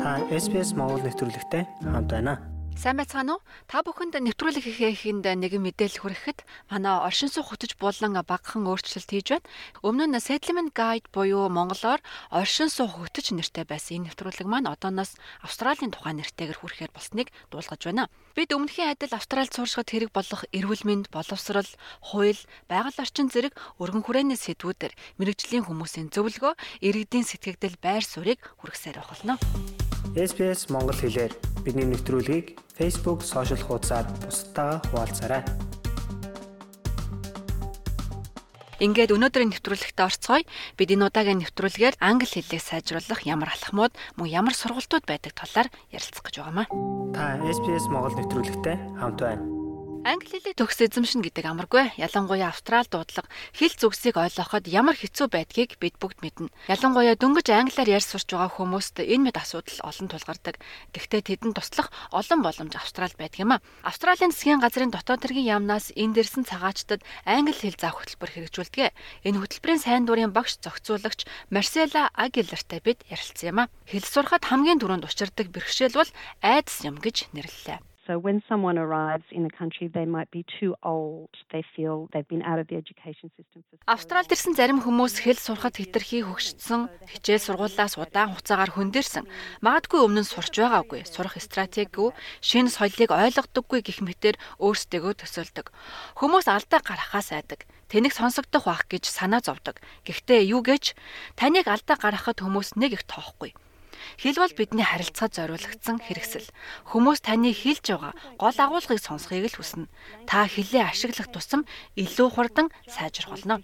Та SBS Монгол нэвтрүүлэгтэй хамт байна. Сайн байцгаана уу? Та бүхэнд нэвтрүүлэг хийхэд нэгэн мэдээлэл хүрэхэд манай оршин суух хөтөж буулан багахан өөрчлөлт хийж байна. Өмнө нь Settlement Guide буюу монголоор оршин суух хөтөж нэртэй байсан энэ нэвтрүүлэг маань одооноос Австралийн тухайн нэртэйгээр хүрэхээр болсныг дуулгаж байна. Бид өмнөхийн адил Австралид сууршихад хэрэг болох эрүүл мэнд, боловсрол, хууль, байгаль орчин зэрэг өргөн хүрээний сэдвүүдээр мэрэгжлийн хүмүүсийн зөвлөгөө, иргэдийн сэтгэгдэл, байр суурийг хүргэсээр байна. SBS Монгол хэлээр бидний нэвтрүүлгийг Facebook сошиал хуудасаар бусдаа хуваалцаарай. Ингээд өнөөдрийн нэвтрүүлэгт орцгоё. Бид энэ удаагийн нэвтрүүлгээр англи хэлийг сайжруулах ямар алхмууд мөн ямар сургалтууд байдаг талаар ярилцах гэж байгаамаа. Та SBS Монгол нэвтрүүлэгтэй хамт байна. Англи хэлийг төгс эзэмшин гэдэг амаргүй. Ялангуяа Австрал дуудлага хэл зүгсийг ойлгоход ямар хэцүү байдгийг бид бүгд мэднэ. Ялангуяа дөнгөж англиар ярьж сурч байгаа хүмүүст энэ мэд асуудал олон тулгардаг. Гэхдээ тэдэнд туслах олон боломж Австралид байдаг юм а. Австралийн засгийн газрын дотоод хэргийн яамнаас энэ дэрсэн цагаачтад англи хэл заах хөтөлбөр хэрэгжүүлдэг. Энэ хөтөлбөрийн сайн дурын багш зохицуулагч Марсела Агилертай бид ярилцсан юм а. Хэл сурахад хамгийн түрүүнд учирдаг бэрхшээл бол айдас юм гэж нэрлэлээ. So when someone arrives in a country they might be too old. They feel they've been out of the education system for Австралид ирсэн зарим хүмүүс хэл сурахад хэтэрхий хөгжсөн, хичээл сургуулиас удаан хугацаагаар хөндөрсөн. Магадгүй өмнө нь сурч байгаагүй, сурах стратеггүй, шинэ соёлыг ойлгодоггүй гэх мэтэр өөрсдөө төсөөлдөг. Хүмүүс алдаа гаргахаас айдаг тэнэг сонсогдох байх гэж санаа зовдөг. Гэхдээ юу гэж таныг алдаа гаргахад хүмүүс нэг их тоохгүй. Хэл бол бидний харилцаад зориулагдсан хэрэгсэл. Хүмүүс таны хэлж байгаа гол агуулгыг сонсхийг л хүснэ. Та хэлээ ашиглах тусам илүү хурдан сайжрах болно.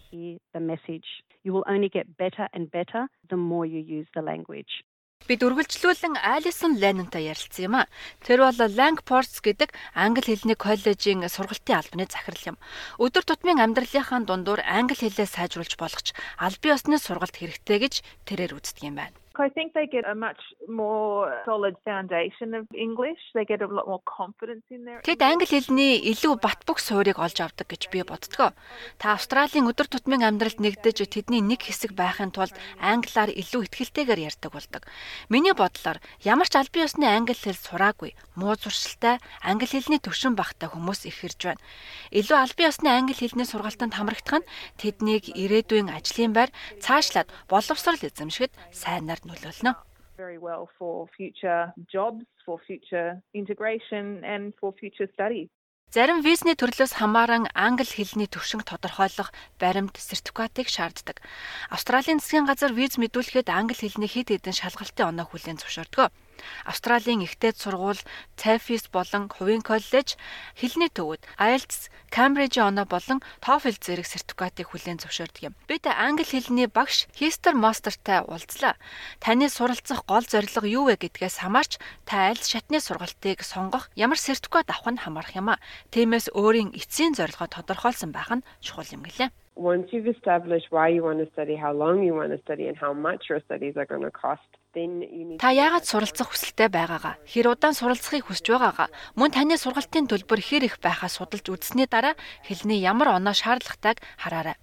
You will only get better and better the more you use the language. Бид үргэлжлүүлэн Алисон Леннонтой ярилцсан юм а. Тэр бол Langports гэдэг англи хэлний коллежийн сургалтын албаны захирал юм. Өдөр тутмын амьдралынхаа дундуур англи хэлээ сайжруулж болгоч аль бие усны сургалт хэрэгтэй гэж тэрээр үздэг юм байна. I think they get a much more solid foundation of English. They get a lot more confidence in their Тэд англи хэлний илүү бат бөх суурийг олж авдаг гэж би боддгоо. Та Австралийн өдөр тутмын амьдралд нэгдэж тэдний нэг хэсэг байхын тулд англиар илүү ихтгэлтэйгээр ярьдаг болдог. Миний бодлоор ямар ч аль бие усны англи хэл сураагүй, муу зуршилтай англи хэлний төвшин багтай хүмүүс их хэрж байна. Илүү аль бие усны англи хэлний сургалтанд хамрагдах нь тэднийг ирээдүйн ажлын байр цаашлаад боловсрал эзэмшгэд сайнаар нөлөөлнө. very well for future jobs, for future integration and for future study. Зарим визний төрлөөс хамааран англи хэлний төвшинг тодорхойлох баримт сертификатыг шаарддаг. Австралийн засгийн газар виз мэдүүлэхэд англи хэлний хэд хэдэн шалгалтын оноо хүлээн зөвшөөрдөг. Австралийн ихтэй сургууль TAFE болон хувийн коллеж хэлний төвөд IELTS, Cambridge-ийн оноо болон TOEFL зэрэг сертификатыг хүлээн зөвшөөрдөг юм. Бид англи хэлний багш Hister Master-тай уулзлаа. Таны суралцах гол зорилго юу вэ гэдгээс хамаарч та аль шатны сургалтыг сонгох, ямар сертификат авах нь хамаарх юм а. Тиймээс өөрийн эцсийн зорилгоо тодорхойлсон байх нь чухал юм гэлээ once you've established why you want to study, how long you want to study, and how much your studies are going to cost, Та яагаад суралцах хүсэлтэй байгаагаа, хэр удаан суралцахыг хүсэж байгаагаа, мөн таны сургалтын төлбөр хэр их байхаа судалж үзсний дараа хэлний ямар оноо шаардлагатайг хараарай.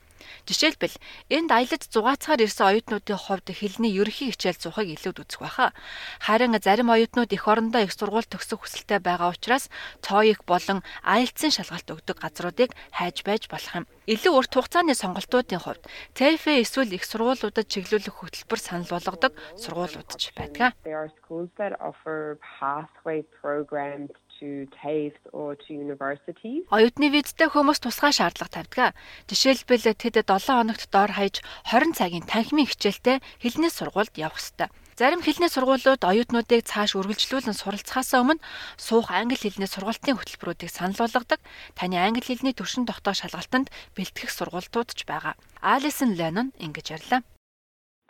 Жишээлбэл энд аялаж зугаацгаар ирсэн оюутнуудын хувьд хэлний ерөнхий хичээл зуухыг илүүд үзэх байхаа. Харин зарим оюутнууд эх орондоо их сургууль төгсөх хүсэлтэй байгаа учраас TOEIC болон IELTS-ийн шалгалт өгдөг газруудыг хайж байж болох юм. Илүү урт хугацааны сонголтуудын хувьд TOEFL эсвэл их сургуулиудад чиглүүлэх хөтөлбөр санал болгодог сургуулиуд ч байдаг. There are schools that offer pathway programs to TAFE or to university. Оюутны визтэй хүмүүс тусгай шаардлага тавьдаг. Жишээлбэл тэд 7 хоногт доор хаяж 20 цагийн танхимын хичээлтэй хэлний сургуульд явах ёстой. Зарим хэлний сургуулиуд оюутнуудыг цааш үргэлжлүүлэн суралцахаас өмнө суух англи хэлний сургалтын хөтөлбөрүүдийг санал болгодог. Таны англи хэлний төвшин тогтоох шалгалтанд бэлтгэх сургуулиуд ч байгаа. Алисон Леннон ингэж ярьлаа.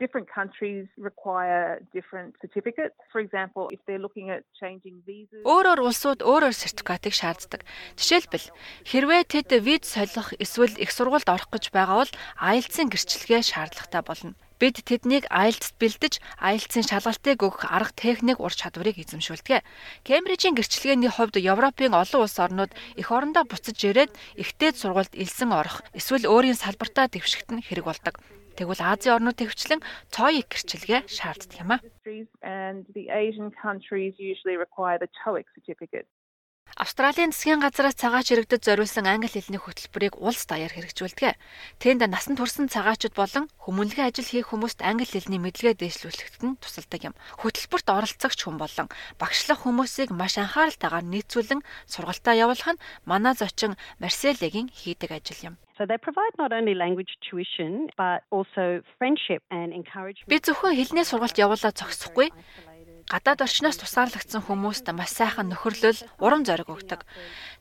Different countries require different certificates. For example, if they're looking at changing visas. Өөрөөр улсууд өөрөөр сертификатыг шаарддаг. Жишээлбэл хэрвээ тэд виз солих эсвэл их сургуульд орох гэж байгаа бол IELTS-ийн гэрчлэгээ шаардлагатай болно. Бид тэднийг IELTS бэлдэж, IELTS-ийн шалгалтыг өгөх арга техник ур чадварыг эзэмшүүлдэг. Кембрижийн гэрчлэгээний хувьд Европын олон улс орнууд эх орондоо буцаж ирээд ихтэй сургуульд элсэн орох, эсвэл өөрийн салбартаа дэвшигт нь хэрэг болдог. Тэгвэл Азийн орнууд төвчлэн TOEIC гэрчилгээ шаарддаг юм а. And the Asian countries usually require the TOEIC certificate. Австралийн засгийн газраас цагаач иргэдэд зориулсан англи хэлний хөтөлбөрийг улс даяар хэрэгжүүлдэг. Тэнд насан турсан цагаачид болон хүмүүнлэгийн ажил хийх хүмүүст англи хэлний мэдлэгээ дэвшлүүлэхэд нь тусалдаг юм. Хөтөлбөрт оролцогч хүн болон багшлах хүмүүсийг маш анхааралтайгаар нийцүүлэн сургалтаа явуулах нь манай зочин Марселегийн хийдэг ажил юм. So they provide not only language tuition but also friendship and encouragement. Би зөвхөн хэлний сургалт явуулаад зогсохгүй гадаад орчноос тусгаарлагдсан хүмүүст маш сайхан нөхөрлөл, урам зориг өгдөг.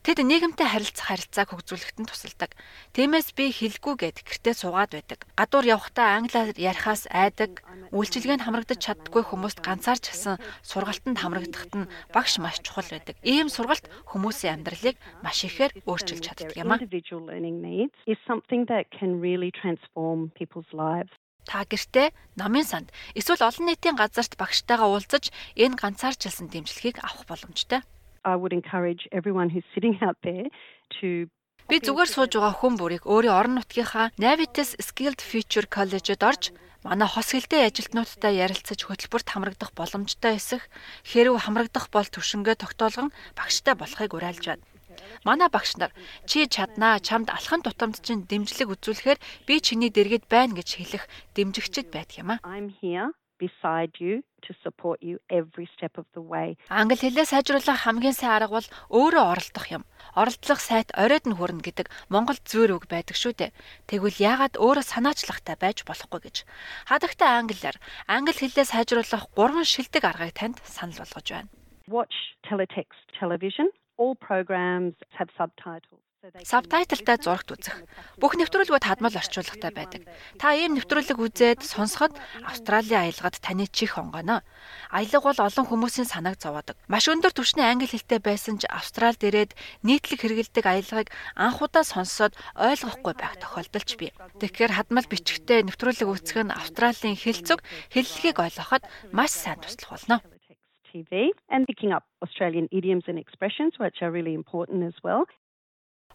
Тэд нийгэмтэй харилцах харилцааг хөгжүүлэхэд нь тусалдаг. Тиймээс би хэлгүйгээд гэртээ суугаад байдаг. Гадуур явахдаа англиар ярихаас айдаг, үйлчилгээнд хамрагдаж чаддгүй хүмүүст ганцаарч хасан сургалтанд хамрагдахад нь багш маш чухал байдаг. Ийм сургалт хүмүүсийн амьдралыг маш ихээр өөрчилж чаддаг юм а. Та гэртээ намын санд эсвэл олон нийтийн газарт багштайгаа уулзаж энэ ганцаарчилсан дэмжлэгийг авах боломжтой. I would encourage everyone who's sitting out there to Би зүгээр сууж байгаа хүн бүрийг өөрийн орон нутгийнхаа Navitas Skilled Future College-д орж манай хос хэлтэй ажилтнуудтай ярилцаж хөтөлбөрт хамрагдах боломжтой эсэх хэрв хамрагдах бол төвшөнгөө тогтоолгон багштай болохыг уриалж байна. Манай багш нар чи чаднаа чамд алхан тутамд чинь дэмжлэг үзүүлэхээр би чиний дэргэд байна гэж хэлэх дэмжигчд байдаг юм а. I'm here beside you to support you every step of the way. Англи хэлээ сайжруулах хамгийн сайн арга бол өөрөө оролдох юм. Оролдлого сайт оройд нь хүрнэ гэдэг Монгол зүйр үг байдаг шүү дээ. Тэгвэл яагаад өөрөө санаачлахтай байж болохгүй гэж. Хадагтай англиар англи хэлээ сайжруулах гурван шилдэг аргыг танд санал болгож байна. Watch teletext television. All programs have subtitles. Сабтайтлтай зурагт үзэх. Бүх нэвтрүүлгүүд хадмал орчуулгатай байдаг. Та ийм нэвтрүүлэг үзээд сонсоход Австралийн аялгад таны чих онгоно. Аялга бол олон хүмүүсийн санааг зовоодог. Маш өндөр түвшний англи хэлтэй байсан ч Австралид ирээд нийтлэг хэрэгэлдэг аялгыг анхудаа сонсоод ойлгохгүй байх тохиолдолч бий. Тэгэхээр хадмал бичгтээ нэвтрүүлэг үзэх нь Австралийн хэлцэг хэллэгийг ойлгоход маш сайн туслах болно. TV and picking up Australian idioms and expressions, which are really important as well.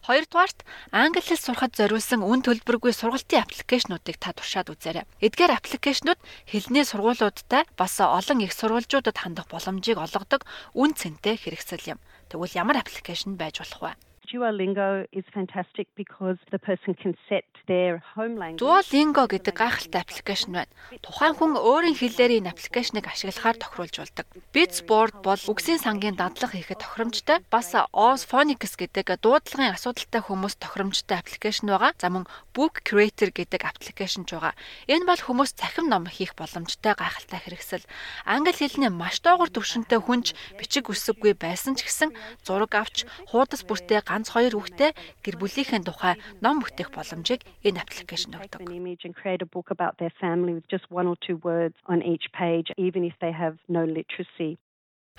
Хоёрдугаарт англи хэл сурахад зориулсан үн төлбөргүй сургалтын аппликейшнуудыг та туршаад үзээрэй. Эдгээр аппликейшнууд хэлний сургуулиудтай бас олон их сурвалжуудад хандах боломжийг олгодог үн цэнтэй хэрэгсэл юм. Тэгвэл ямар аппликейшн байж болох вэ? Duolingo is fantastic because the person can set their home language. Duolingo гэдэг гайхалтай аппликейшн байна. Тухайн хүн өөрийн хэлээр энэ аппликейшнийг ашиглахаар тохируулж болдог. Beatsboard бол үгсийн сангийн дадлага хийхэд тохиромжтой. Бас Oz Phonics гэдэг дуудлагын асуудалтай хүмүүс тохиромжтой аппликейшн байгаа. За мөн Book Creator гэдэг аппликейшн ч байгаа. Энэ бол хүмүүс цахим ном хийх боломжтой гайхалтай хэрэгсэл. Англи хэлний маш доогуур түвшинтэй хүнч бичиг үсэггүй байсан ч гэсэн зураг авч хуудас бүртээ ганц хоёр хүүхдээ гэр бүлийнхээ тухай ном бүтээх боломжийг энэ аппликейшн өгдөг.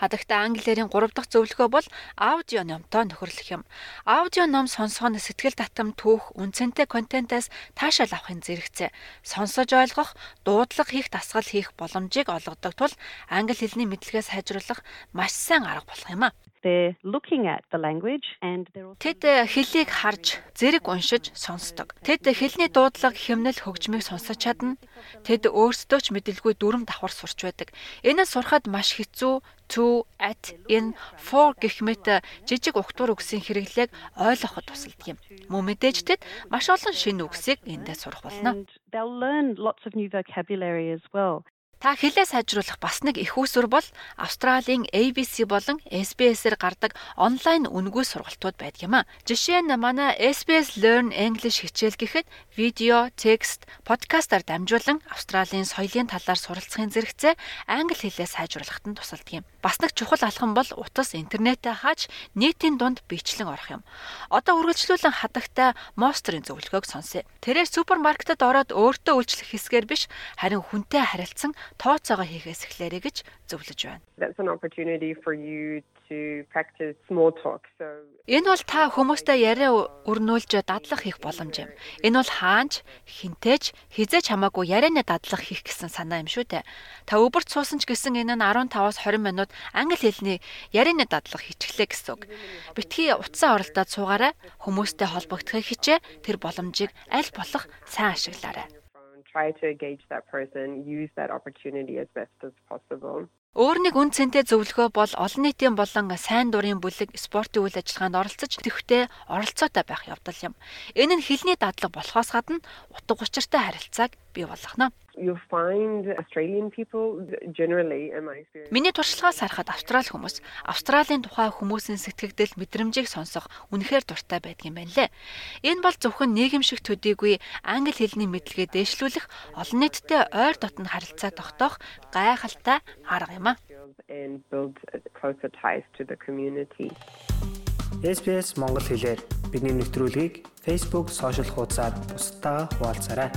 Хадагта англиэрийн 3 дахь зөвлөгөө бол аудио номтой нөхөрлөх юм. Аудио ном сонсох нь сэтгэл татам түүх, үнцэнтэй контентаас таашаал авахын зэрэгцээ. Сонсож ойлгох, дуудлага хийх дасгал хийх боломжийг олгодог тул англи хэлний мэдлэгээ сайжруулах маш сайн арга болох юм а. They're looking at the language and they're also Тэд хэлийг харж, зэрэг уншиж сонсдог. Тэд хэлний дуудлага, хэмнэл, хөгжмийг сонсож чадна. Тэд өөрсдөө ч мэдэлгүй дүрм давхар сурч байдаг. Энэ сурахад маш хэцүү to at in for гэх мэт жижиг ухтуур үгсийн хэрэглээг ойлгоход тусалдаг юм. Мөн мэдээж тэд маш олон шинэ үгсийг эндээ сурах болно. they'll learn lots of new vocabulary as well. Та хэлээ сайжруулах бас нэг их усүр бол Австралийн ABC болон SBS-ээр гардаг онлайн үнгүй сургалтууд байдаг юм а. Жишээ нь манай SBS Learn English хичээл гэхэд видео, текст, подкастаар дамжуулан Австралийн соёлын талаар суралцахын зэрэгцээ англи хэлээ сайжруулахад нь тусалдаг юм. Бас нэг чухал алхам бол утас интернетээ хааж нийтийн дунд бичлэн орох юм. Одоо үргэлжлүүлэн хадагтай Monster-ийн зөвлөгөөг сонсъё. Тэрээр супермаркетад ороод өөртөө үйлчлэх хэсгээр биш харин хүнтэй харилцсан тооцоогоо хийхээс эхлээрэй гэж зөвлөж байна. That's an opportunity for you to practice small talk. So Энэ бол та хүмүүстэй яриа өрнүүлж дадлах хийх боломж юм. Энэ бол хаанч, хинтээж, хизээч хамаагүй ярианы дадлах хийх гэсэн санаа юм шүү дээ. Та өвөрт суусан ч гэсэн энэ нь 15-аас 20 минут англи хэлний ярианы дадлах хийчихлээ гэсэн үг. Битгий утсаа оролдоод суугаарай. Хүмүүстэй холбогдохыг хичээ. Тэр боломжийг аль болох сайн ашиглаарай. try to engage that person, use that opportunity as best as possible. Өөр нэг үн цэнтэй зөвлөгөө бол олон нийтийн болон сайн дурын бүлэг спортын үйл ажиллагаанд оролцож тэвхтэй оролцоотой байх явдал юм. Энэ нь хилний дадлаг болохоос гадна утга учиртай харилцааг бий болгоно. You find Australian people generally in my experience. Миний туршлагаас харахад Австрали хүмүүс Австралийн тухай хүмүүсийн сэтгэгдэл мэдрэмжийг сонсох үнэхээр дуртай байдаг юм байна лээ. Энэ бол зөвхөн нийгэмшиг төдийгүй англи хэлний мэдлэгээ дээшлүүлэх олон нийттэй ойр дотн харилцаа тогтоох гайхалтай арга юм а. and build closer ties to the community. SBS Монгол хэлээр бидний нэвтрүүлгийг Facebook сошиал хуудасаар бусдаа хуваалцаарай.